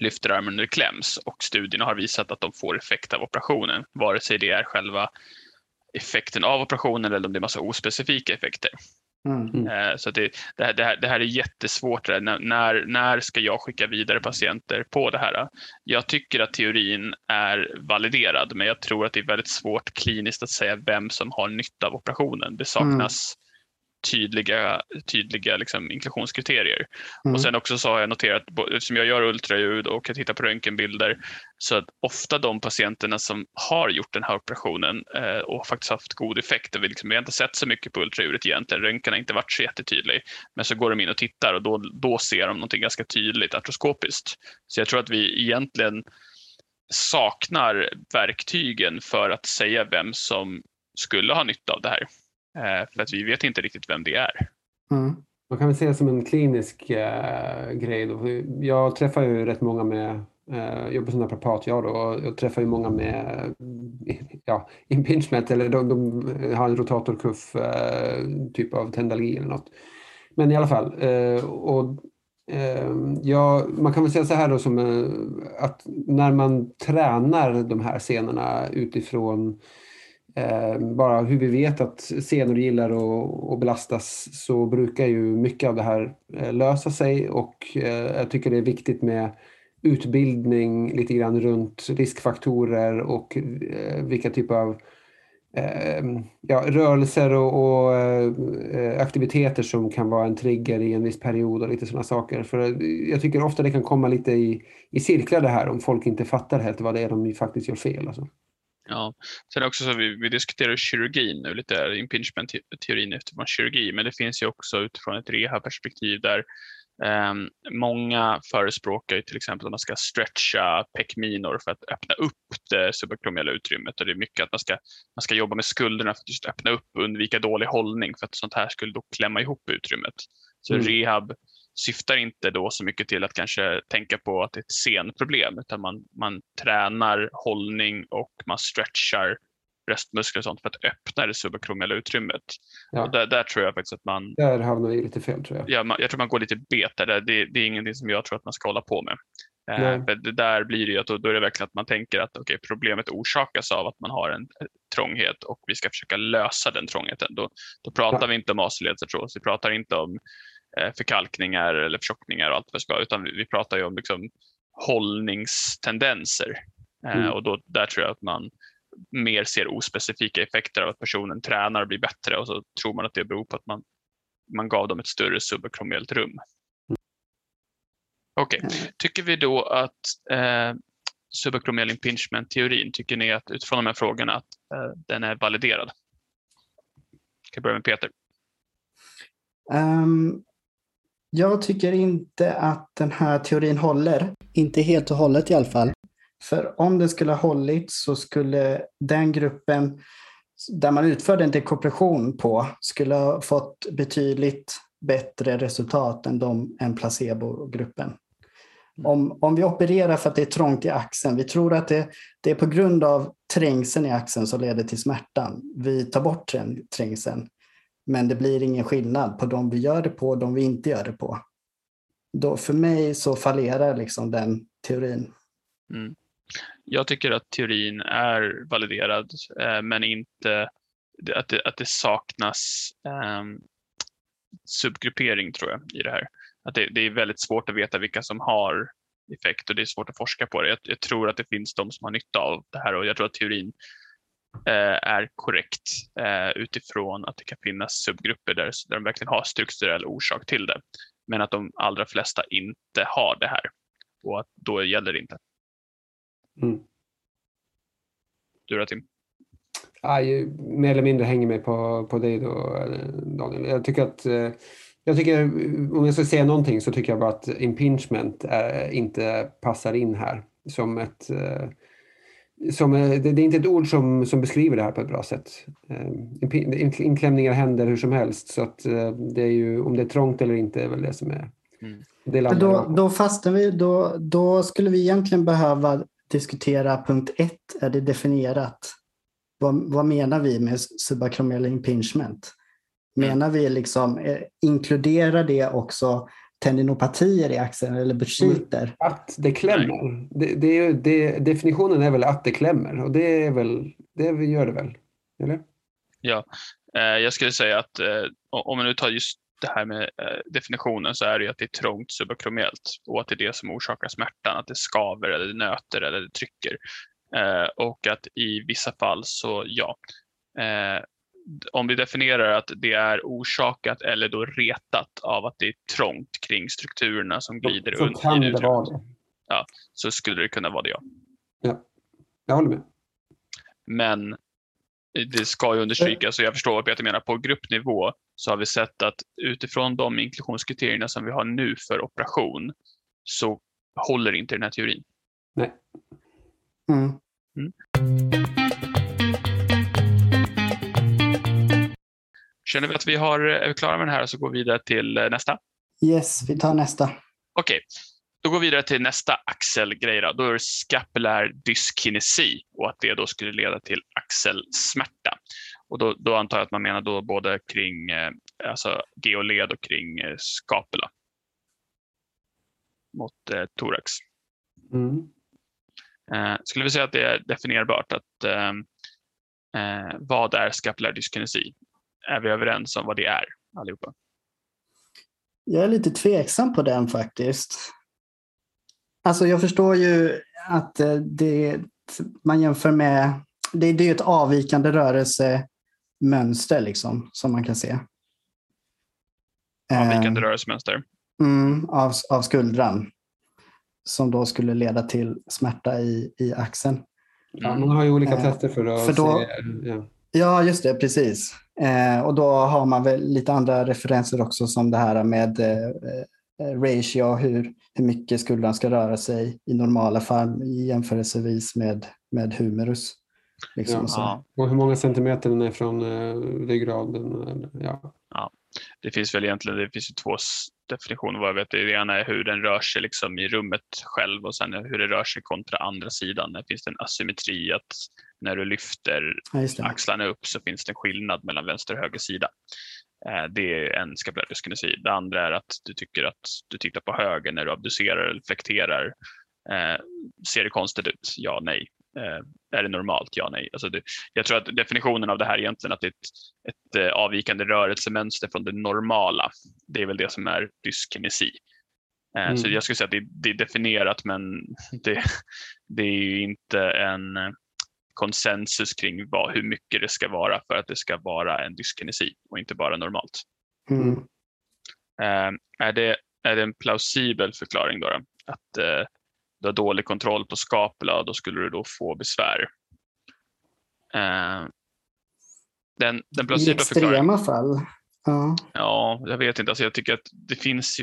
lyfter armen och det kläms och studierna har visat att de får effekt av operationen, vare sig det är själva effekten av operationen eller om det är massa ospecifika effekter. Mm. Eh, så det, det, här, det, här, det här är jättesvårt. När, när ska jag skicka vidare patienter på det här? Jag tycker att teorin är validerad, men jag tror att det är väldigt svårt kliniskt att säga vem som har nytta av operationen. Det saknas tydliga, tydliga liksom inklusionskriterier. Mm. Och sen också så har jag noterat, eftersom jag gör ultraljud och jag tittar på röntgenbilder, så att ofta de patienterna som har gjort den här operationen eh, och faktiskt haft god effekt, vi, liksom, vi har inte sett så mycket på ultraljudet egentligen, röntgen har inte varit så jättetydlig, men så går de in och tittar och då, då ser de någonting ganska tydligt artroskopiskt. Så jag tror att vi egentligen saknar verktygen för att säga vem som skulle ha nytta av det här. Eh, för att vi vet inte riktigt vem det är. Mm. Man kan väl se det som en klinisk eh, grej. Då. Jag träffar ju rätt många med jag jobbar som naprapat jag då och jag träffar ju många med ja, impingement eller de, de har en rotatorkuff eh, typ av tendalgi eller något. Men i alla fall. eh, och, eh, ja, man kan väl säga så här då som att när man tränar de här scenerna utifrån Eh, Eh, bara hur vi vet att senor gillar att belastas så brukar ju mycket av det här eh, lösa sig och eh, jag tycker det är viktigt med utbildning lite grann runt riskfaktorer och vilka typer av ja, rörelser och, och aktiviteter som kan vara en trigger i en viss period och lite sådana saker. För jag tycker ofta det kan komma lite i, i cirklar det här om folk inte fattar helt vad det är de faktiskt gör fel. Alltså. Ja, sen också så vi, vi diskuterar kirurgin nu, lite impingement-teorin utifrån kirurgi, men det finns ju också utifrån ett reha-perspektiv där Um, många förespråkar till exempel att man ska stretcha pekminor för att öppna upp det subakromiala utrymmet och det är mycket att man ska, man ska jobba med skulderna för att just öppna upp och undvika dålig hållning för att sånt här skulle då klämma ihop utrymmet. Så mm. rehab syftar inte då så mycket till att kanske tänka på att det är ett senproblem utan man, man tränar hållning och man stretchar bröstmuskler och sånt för att öppna det subakromiala utrymmet. Ja. Och där, där, tror jag faktiskt att man... Där hamnar vi lite fel tror jag. Ja, man, jag tror man går lite bet där. Det, det är ingenting som jag tror att man ska hålla på med. Eh, det där blir det ju att då, då, är det verkligen att man tänker att okay, problemet orsakas av att man har en trånghet och vi ska försöka lösa den trångheten. Då, då pratar ja. vi inte om aceledsatrос, vi pratar inte om eh, förkalkningar eller förtjockningar och allt vad det ska, utan vi, pratar ju om liksom, hållningstendenser. Eh, mm. och då, där tror jag att man mer ser ospecifika effekter av att personen tränar och blir bättre och så tror man att det beror på att man, man gav dem ett större subakromiellt rum. Okej, okay. Tycker vi då att eh, subakromiell impingement-teorin, tycker ni att utifrån de här frågorna att eh, den är validerad? Jag kan börja med Peter. Um, jag tycker inte att den här teorin håller. Inte helt och hållet i alla fall. För om det skulle ha hållit så skulle den gruppen där man utförde en dekompression på skulle ha fått betydligt bättre resultat än, de, än placebogruppen. Mm. Om, om vi opererar för att det är trångt i axeln, vi tror att det, det är på grund av trängseln i axeln som leder till smärtan. Vi tar bort trängseln, men det blir ingen skillnad på de vi gör det på och de vi inte gör det på. Då, för mig så fallerar liksom den teorin. Mm. Jag tycker att teorin är validerad eh, men inte att det, att det saknas eh, subgruppering tror jag i det här. Att det, det, är väldigt svårt att veta vilka som har effekt och det är svårt att forska på det. Jag, jag tror att det finns de som har nytta av det här och jag tror att teorin eh, är korrekt eh, utifrån att det kan finnas subgrupper där, där de verkligen har strukturell orsak till det. Men att de allra flesta inte har det här och att då gäller det inte. Mm. Du då Tim? Jag mer eller mindre hänger mig på, på dig då Daniel. Jag tycker att eh, jag tycker, om jag ska säga någonting så tycker jag bara att impingement är, inte passar in här som ett eh, som, det, det, är inte ett ord som, som beskriver det här på ett bra sätt. Eh, inklämningar händer hur som helst så att det är ju om det är trångt eller inte är väl det som är mm. det då, då fastnar vi, då, då skulle vi egentligen behöva diskutera punkt ett, är det definierat? Vad, vad menar vi med subacromial impingement? Menar vi liksom, eh, inkluderar det också tendinopatier i axeln eller bursitter? Att det klämmer. Det, det, det, definitionen är väl att det klämmer och det är väl, det gör det väl? Eller? Ja, eh, jag skulle säga att eh, om man nu tar just det här med eh, definitionen så är det ju att det är trångt subakromiellt och att det är det som orsakar smärtan, att det skaver eller det nöter eller det trycker. Eh, och att i vissa fall så ja, eh, om vi definierar att det är orsakat eller då retat av att det är trångt kring strukturerna som glider så, så kan det vara det. Ja, så skulle det kunna vara det ja. Ja, jag håller med. Men det ska ju understrykas och jag förstår vad Peter menar. På gruppnivå så har vi sett att utifrån de inklusionskriterierna som vi har nu för operation så håller inte den här teorin. Nej. Mm. Mm. Känner vi att vi har, är vi klara med den här så går vi vidare till eh, nästa? Yes, vi tar nästa. Okej, okay. Då går vi vidare till nästa axelgrej. Då. då är det skapulär dyskinesi och att det då skulle leda till axelsmärta. Och då, då antar jag att man menar då både kring eh, alltså geoled och kring eh, skapula mot eh, thorax. Mm. Eh, skulle vi säga att det är definierbart att eh, eh, vad är skapulär dyskinesi? Är vi överens om vad det är allihopa? Jag är lite tveksam på den faktiskt. Alltså jag förstår ju att eh, det, man jämför med, det, det är ju ett avvikande rörelsemönster liksom, som man kan se. Avvikande eh, rörelsemönster? Mm, av, av skuldran. Som då skulle leda till smärta i, i axeln. Ja, man har ju olika eh, tester för att för då, se. Ja. Ja, just det, precis. Eh, och då har man väl lite andra referenser också som det här med eh, eh ratio, hur, hur mycket skuldran ska röra sig i normala fall jämförelsevis med, med humerus. Liksom, ja. Och hur många centimeter den är från eh, ryggraden. Ja. ja. Det finns väl egentligen det finns två definitioner vad jag vet. Det ena är hur den rör sig liksom i rummet själv och sen hur det rör sig kontra andra sidan. Där finns det en asymmetri att när du lyfter ja, axlarna upp så finns det en skillnad mellan vänster och höger sida. Eh, det är en skapulär dyskinesi. Det andra är att du tycker att du tittar på höger när du abducerar eller flekterar. Eh, ser det konstigt ut? Ja, nej. Eh, är det normalt? Ja, nej. Alltså det, jag tror att definitionen av det här egentligen att det är ett, ett avvikande rörelsemönster från det normala. Det är väl det som är dyskinesi. Mm. Så jag skulle säga att det, det är definierat men det, det är ju inte en konsensus kring vad, hur mycket det ska vara för att det ska vara en dyskinesi och inte bara normalt. Mm. Är, det, är det en plausibel förklaring då? då? Att du har dålig kontroll på skapula och då skulle du då få besvär. Uh, den, den I extrema fall. Ja. ja, jag vet inte. Alltså jag tycker att det finns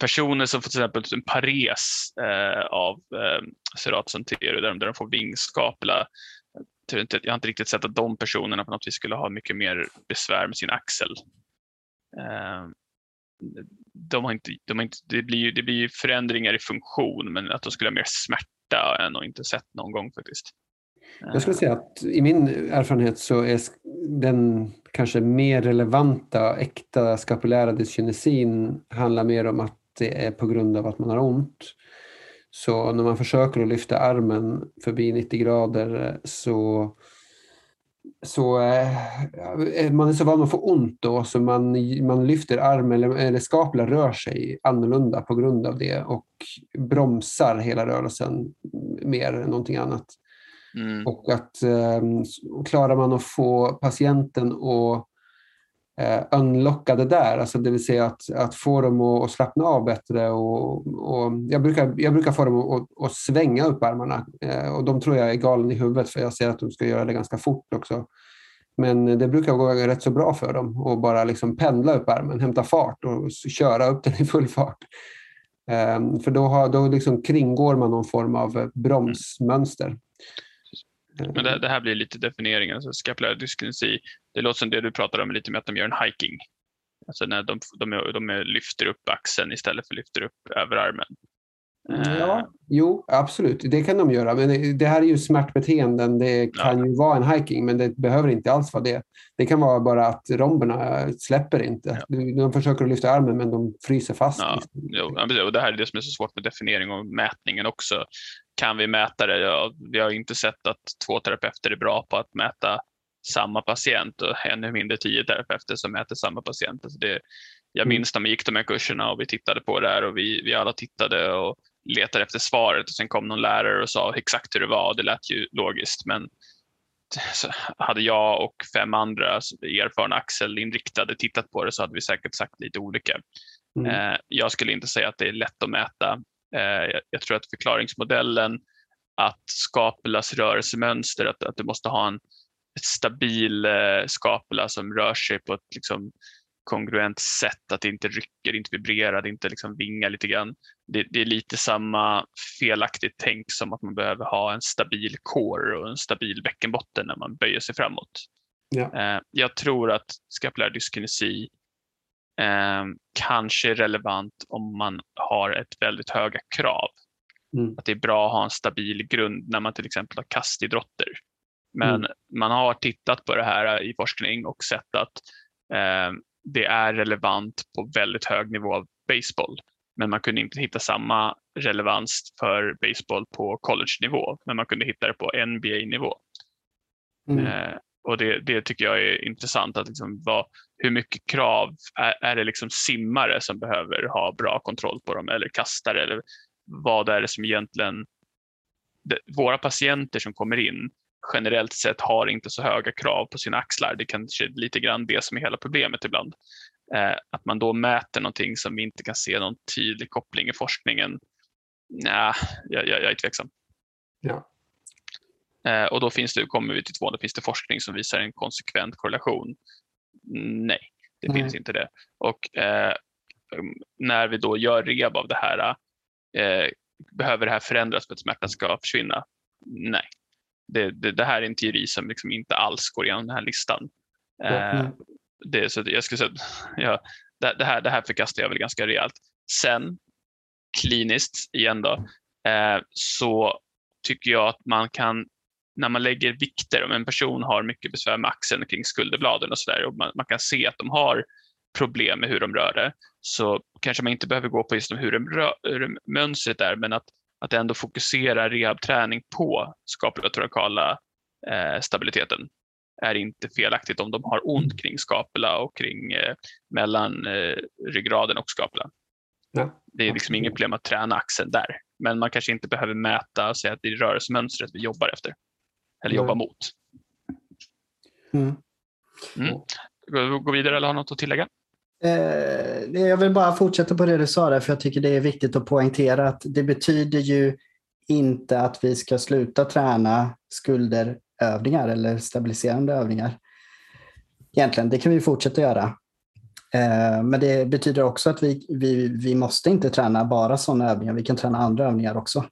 personer som får till exempel en pares eh, av eh, Seratus där, där de får vingskapla. Jag har inte riktigt sett att de personerna på något vis skulle ha mycket mer besvär med sin axel. Eh, de har inte, de har inte, det, blir, det blir förändringar i funktion men att de skulle ha mer smärta än jag inte sett någon gång faktiskt. Jag skulle säga att i min erfarenhet så är den kanske mer relevanta äkta skapulära dyskinesin handlar mer om att det är på grund av att man har ont. Så när man försöker att lyfta armen förbi 90 grader så, så eh, man är så van att få ont då så man, man lyfter armen eller, eller skaplar rör sig annorlunda på grund av det och bromsar hela rörelsen mer än någonting annat. Mm. Och att eh, klarar man att få patienten att eh, unlocka det där, alltså det vill säga att, att få dem att, att slappna av bättre. Och, och jag, brukar, jag brukar få dem att, att svänga upp armarna eh, och de tror jag är galen i huvudet för jag ser att de ska göra det ganska fort också. Men det brukar gå rätt så bra för dem att bara liksom pendla upp armen, hämta fart och köra upp den i full fart. Eh, för då, har, då liksom kringgår man någon form av eh, bromsmönster. Men det, det, här blir lite definieringen, alltså skapulär dyskinesi. Det låter som det du pratar om lite med att de gör en hiking. Alltså när de, de, de lyfter upp axeln istället för lyfter upp överarmen. Ja, uh, jo, absolut. Det kan de göra. Men det, här är ju smärtbeteenden. Det kan ja. ju vara en hiking, men det behöver inte alls vara det. Det kan vara bara att romberna släpper inte. Ja. De försöker lyfta armen, men de fryser fast. Ja, jo, och det här är det som är så svårt med definiering och mätningen också. Kan vi mäta det? Ja, vi har inte sett att två terapeuter är bra på att mäta samma patient och ännu mindre tio terapeuter som mäter samma patient. Alltså det, jag mm. minns när vi gick de här kurserna och vi tittade på det här och vi, vi alla tittade och letade efter svaret och sen kom någon lärare och sa exakt hur det var. Det lät ju logiskt men hade jag och fem andra erfarna axelinriktade tittat på det så hade vi säkert sagt lite olika. Mm. Eh, jag skulle inte säga att det är lätt att mäta. Eh, jag tror att förklaringsmodellen att skapulas rörelsemönster, att, att du måste ha en stabil eh, skapula som rör sig på ett liksom, kongruent sätt, att det inte rycker, inte vibrerar, inte liksom vingar lite grann. Det, det, är lite samma felaktigt tänk som att man behöver ha en stabil core och en stabil bäckenbotten när man böjer sig framåt. Ja. Eh, jag tror att skapulär dyskinesi eh, kanske är relevant om man har ett väldigt höga krav. Mm. Att det är bra att ha en stabil grund när man till exempel har kastidrotter. Men mm. man har tittat på det här i forskning och sett att eh, det är relevant på väldigt hög nivå av baseball. Men man kunde inte hitta samma relevans för baseball på college-nivå, men man kunde hitta det på NBA-nivå. Mm. Eh, och det, det, tycker jag är intressant, att liksom vad, hur mycket krav är, är, det liksom simmare som behöver ha bra kontroll på dem eller kastare? Eller vad är det som egentligen... Det, våra patienter som kommer in generellt sett har inte så höga krav på sina axlar. Det kanske är lite grann det som är hela problemet ibland. Eh, att man då mäter någonting som vi inte kan se någon tydlig koppling i forskningen. Nej, jag, jag, jag är tveksam. Ja. Eh, och då finns det, kommer vi till två, då finns det forskning som visar en konsekvent korrelation. Nej, det Nej. finns inte det. Och eh, när vi då gör rehab av det här, eh, behöver det här förändras för att smärtan ska försvinna? Nej. Det, det, det här är en teori som liksom inte alls går igenom den här listan. Eh, det, så jag skulle säga, ja, det, det, här, det här förkastar jag väl ganska rejält. Sen kliniskt igen då, eh, så tycker jag att man kan, när man lägger vikter, om en person har mycket besvär med axeln kring skulderbladen och sådär och man, man kan se att de har problem med hur de rör det, så kanske man inte behöver gå på just hur, de rör, hur mönstret är, men att, att ändå fokusera rehabträning på skapulatorokala eh, stabiliteten är inte felaktigt om de har ont kring skapula och kring eh, mellan eh, ryggraden och skapula. Ja. Det är liksom inget problem att träna axeln där, men man kanske inte behöver mäta och säga att det är rörelsemönstret vi jobbar efter eller jobbar mot. Mm. Gå, gå vidare eller har något att tillägga? Eh, jag vill bara fortsätta på det du sa där, för jag tycker det är viktigt att poängtera att det betyder ju inte att vi ska sluta träna skulderövningar eller stabiliserande övningar. Egentligen, det kan vi fortsätta göra. Eh, Men det betyder också att vi, vi, vi måste inte träna bara sådana övningar, vi kan träna andra övningar också.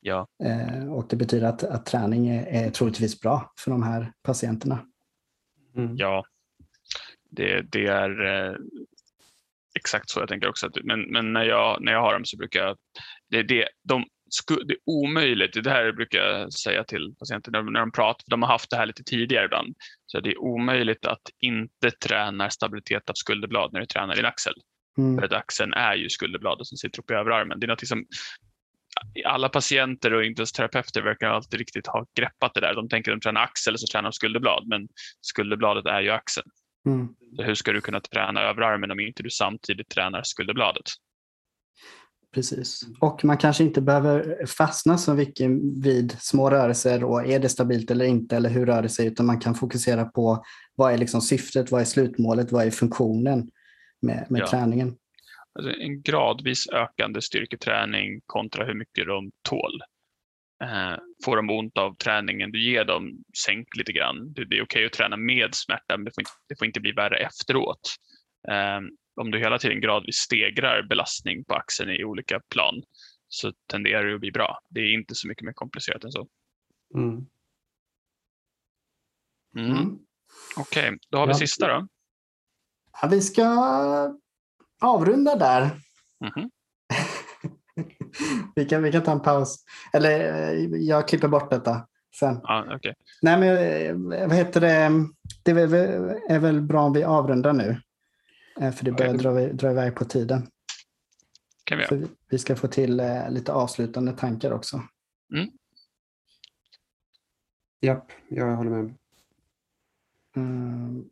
Ja, Eh, Och det betyder att, att träning är, är troligtvis bra för de här patienterna. Mm. ja. Det, det är eh, exakt så jag tänker också. Att, men men när, jag, när jag har dem så brukar jag... Det, det, de, det är omöjligt, det här brukar jag säga till patienter när, när de pratar, för de har haft det här lite tidigare ibland. Så det är omöjligt att inte träna stabilitet av skulderblad när du tränar din axel. Mm. För att axeln är ju skulderbladet som sitter uppe i överarmen. Det är något som alla patienter och inte ens terapeuter verkar alltid riktigt ha greppat det där. De tänker att de tränar axel så tränar de skulderblad, men skulderbladet är ju axeln. Mm. Hur ska du kunna träna överarmen om inte du samtidigt tränar skulderbladet? Precis. Och man kanske inte behöver fastna så mycket vid små rörelser och är det stabilt eller inte eller hur rör det sig utan man kan fokusera på vad är liksom syftet, vad är slutmålet, vad är funktionen med, med Ja. träningen. Alltså en gradvis ökande styrketräning kontra hur mycket de tål. Eh, får de ont av träningen du ger dem, sänk lite grann. Det, är okej att träna med smärta, men det får inte, det får inte bli värre efteråt. Eh, om du hela tiden gradvis stegrar belastning på axeln i olika plan så tenderar det att bli bra. Det är inte så mycket mer komplicerat än så. Mm. Mm. Okej, då har vi Ja. sista då. Ja, vi ska avrunda där. Mhm. Vi, kan, vi kan ta en paus. Eller eh, jag klipper bort detta sen. Ja, okej. Nej, men eh, vad heter det? Det är väl, bra om vi avrundar nu. Eh, För det börjar Okej. dra, dra iväg på tiden. kan vi göra. Vi- ska få till lite avslutande tankar också. Japp, jag håller med. Mm.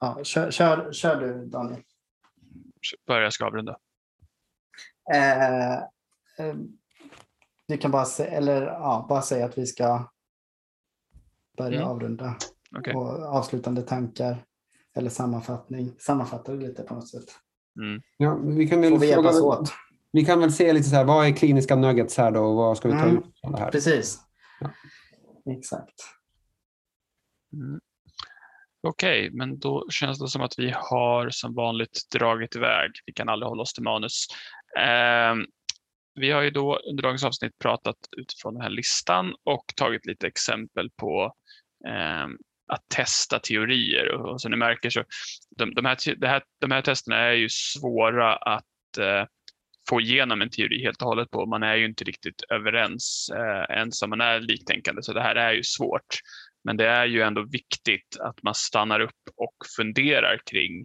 Ja, kör, kör, kör du Daniel. Börja ska avrunda. Eh, eh, vi kan bara, se, eller, ja, bara säga att vi ska börja Mm. avrunda. Okej. Och avslutande tankar eller sammanfattning. Sammanfatta det lite på något sätt. Mm. Ja, vi kan väl Får vi fråga, åt. vi kan väl se lite så här, vad är kliniska nuggets här då och vad ska vi ta Mm. ut från det här? Precis. Ja. Exakt. Mm. Okej, men då känns det som att vi har som vanligt dragit iväg. Vi kan aldrig hålla oss till manus. Ehm, vi har ju då under dagens avsnitt pratat utifrån den här listan och tagit lite exempel på ehm, att testa teorier. Och, och som ni märker så de, de, här, det här, de här testerna är ju svåra att eh, få igenom en teori helt och hållet på. Man är ju inte riktigt överens eh, ens om man är liktänkande, så det här är ju svårt. Men det är ju ändå viktigt att man stannar upp och funderar kring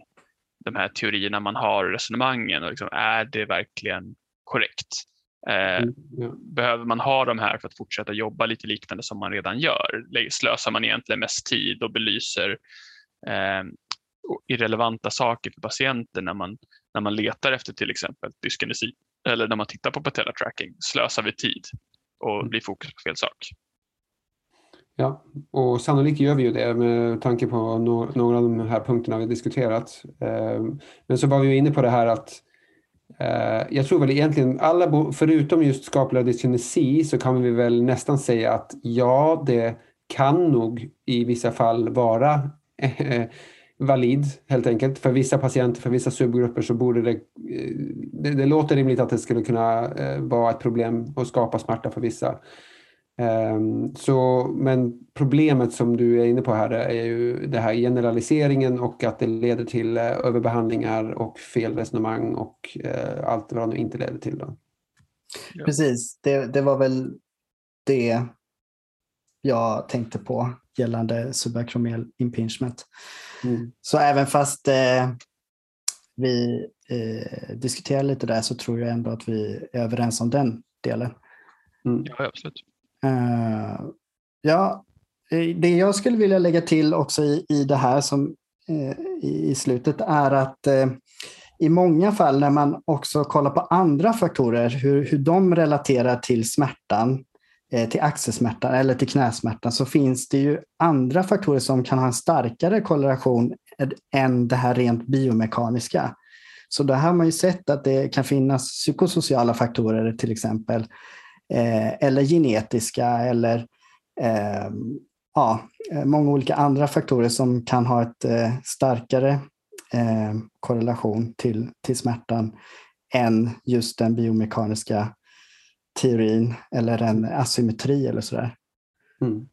de här teorierna man har, resonemangen. Och liksom, är det verkligen korrekt? Eh, Mm, ja. behöver man ha de här för att fortsätta jobba lite liknande som man redan gör? Slösar man egentligen mest tid och belyser eh, irrelevanta saker för patienten när man, när man letar efter till exempel dyskinesi eller när man tittar på patella tracking slösar vi tid och Mm. blir fokus på fel sak. Ja, och sannolikt gör vi ju det med tanke på no några av de här punkterna vi diskuterat. Ehm, men så var vi ju inne på det här att eh, jag tror väl egentligen alla, förutom just skaplig dyskinesi så kan vi väl nästan säga att ja, det kan nog i vissa fall vara eh, valid helt enkelt. För vissa patienter, för vissa subgrupper så borde det, eh, det, det låter rimligt att det skulle kunna vara ett problem och skapa smärta för vissa. Ehm, Så, men problemet som du är inne på här är ju det här generaliseringen och att det leder till eh, överbehandlingar och fel resonemang och eh, allt vad det nu inte leder till. Då. Precis, det, det var väl det jag tänkte på gällande subakromel impingement. Mm. Så även fast eh, vi eh, diskuterar lite där så tror jag ändå att vi är överens om den delen. Mm. Ja, absolut. Uh, ja, det jag skulle vilja lägga till också i, i det här som uh, i, slutet är att uh, i många fall när man också kollar på andra faktorer, hur, hur de relaterar till smärtan, till axelsmärtan eller till knäsmärtan, så finns det ju andra faktorer som kan ha en starkare korrelation än det här rent biomekaniska. Så där har man ju sett att det kan finnas psykosociala faktorer till exempel, eller genetiska eller eh, ja, eh, många olika andra faktorer som kan ha ett eh, starkare eh, korrelation till, till smärtan än just den biomekaniska teorin eller en asymmetri eller sådär. Mm.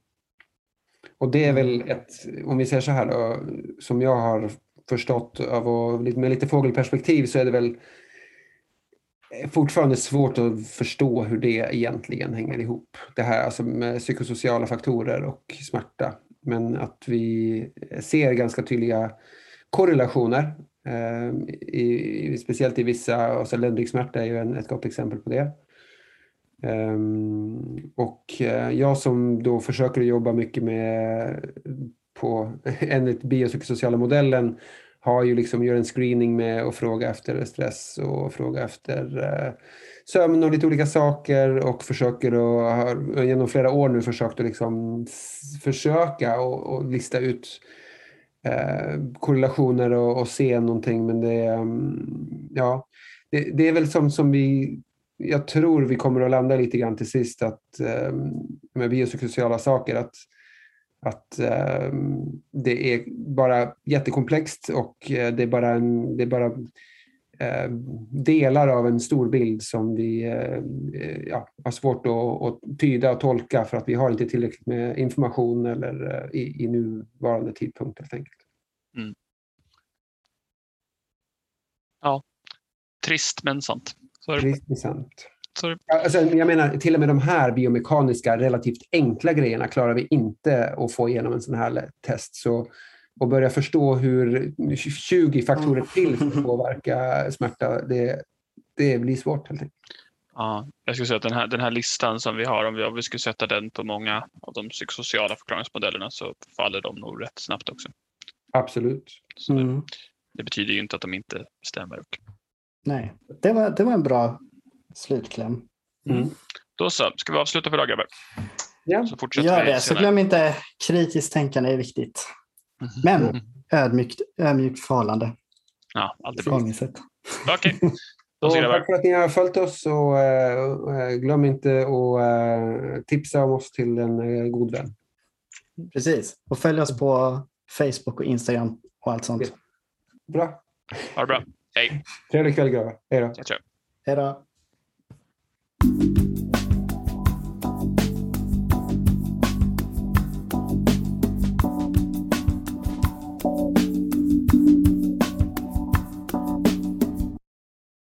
Och det är väl ett, om vi säger så här då, som jag har förstått av och med lite fågelperspektiv så är det väl fortfarande svårt att förstå hur det egentligen hänger ihop. Det här alltså med psykosociala faktorer och smärta. Men att vi ser ganska tydliga korrelationer. Eh, i, speciellt i vissa, alltså ländryggsmärta är ju en, ett gott exempel på det. Um, och eh, jag som då försöker jobba mycket med på enligt biopsykosociala modellen har ju liksom gör en screening med och frågar efter stress och frågar efter eh, sömn och lite olika saker och försöker och har genom flera år nu försökt att liksom försöka och, och lista ut eh, korrelationer och, och, se någonting. Men det, mm, ja, det, det är väl som, som vi jag tror vi kommer att landa lite grann till sist att eh, med biopsykosociala saker att, att eh, det är bara jättekomplext och eh, det är bara, en, det är bara eh, delar av en stor bild som vi eh, ja, har svårt att, att, tyda och tolka för att vi har inte tillräckligt med information eller eh, i, i nuvarande tidpunkt helt enkelt. Mm. Ja, trist men sant. Trist men sant. Alltså, jag menar, till och med de här biomekaniska, relativt enkla grejerna klarar vi inte att få igenom en sån här test. Så att börja förstå hur 20 faktorer till ska påverka smärta, det, det blir svårt helt enkelt. Ja, jag skulle säga att den här, den här listan som vi har, om vi, om vi skulle sätta den på många av de psykosociala förklaringsmodellerna så faller de nog rätt snabbt också. Absolut. Mm. det, det, betyder ju inte att de inte stämmer. Nej, det var, det var en bra slutkläm. Mm. Då så, ska vi avsluta för idag grabbar? Ja. Så fortsätter Gör vi det, så glöm inte kritiskt tänkande är viktigt. Men ödmjukt, ödmjukt förhållande. Ja, alltid bra. Okej, Och så tack för att ni har följt oss och äh, glöm inte att äh, tipsa om oss till en äh, god vän. Precis, och följ oss på Facebook och Instagram och allt sånt. Bra. Ha det bra. Hej. Trevlig kväll grabbar. Hej då. Hej då.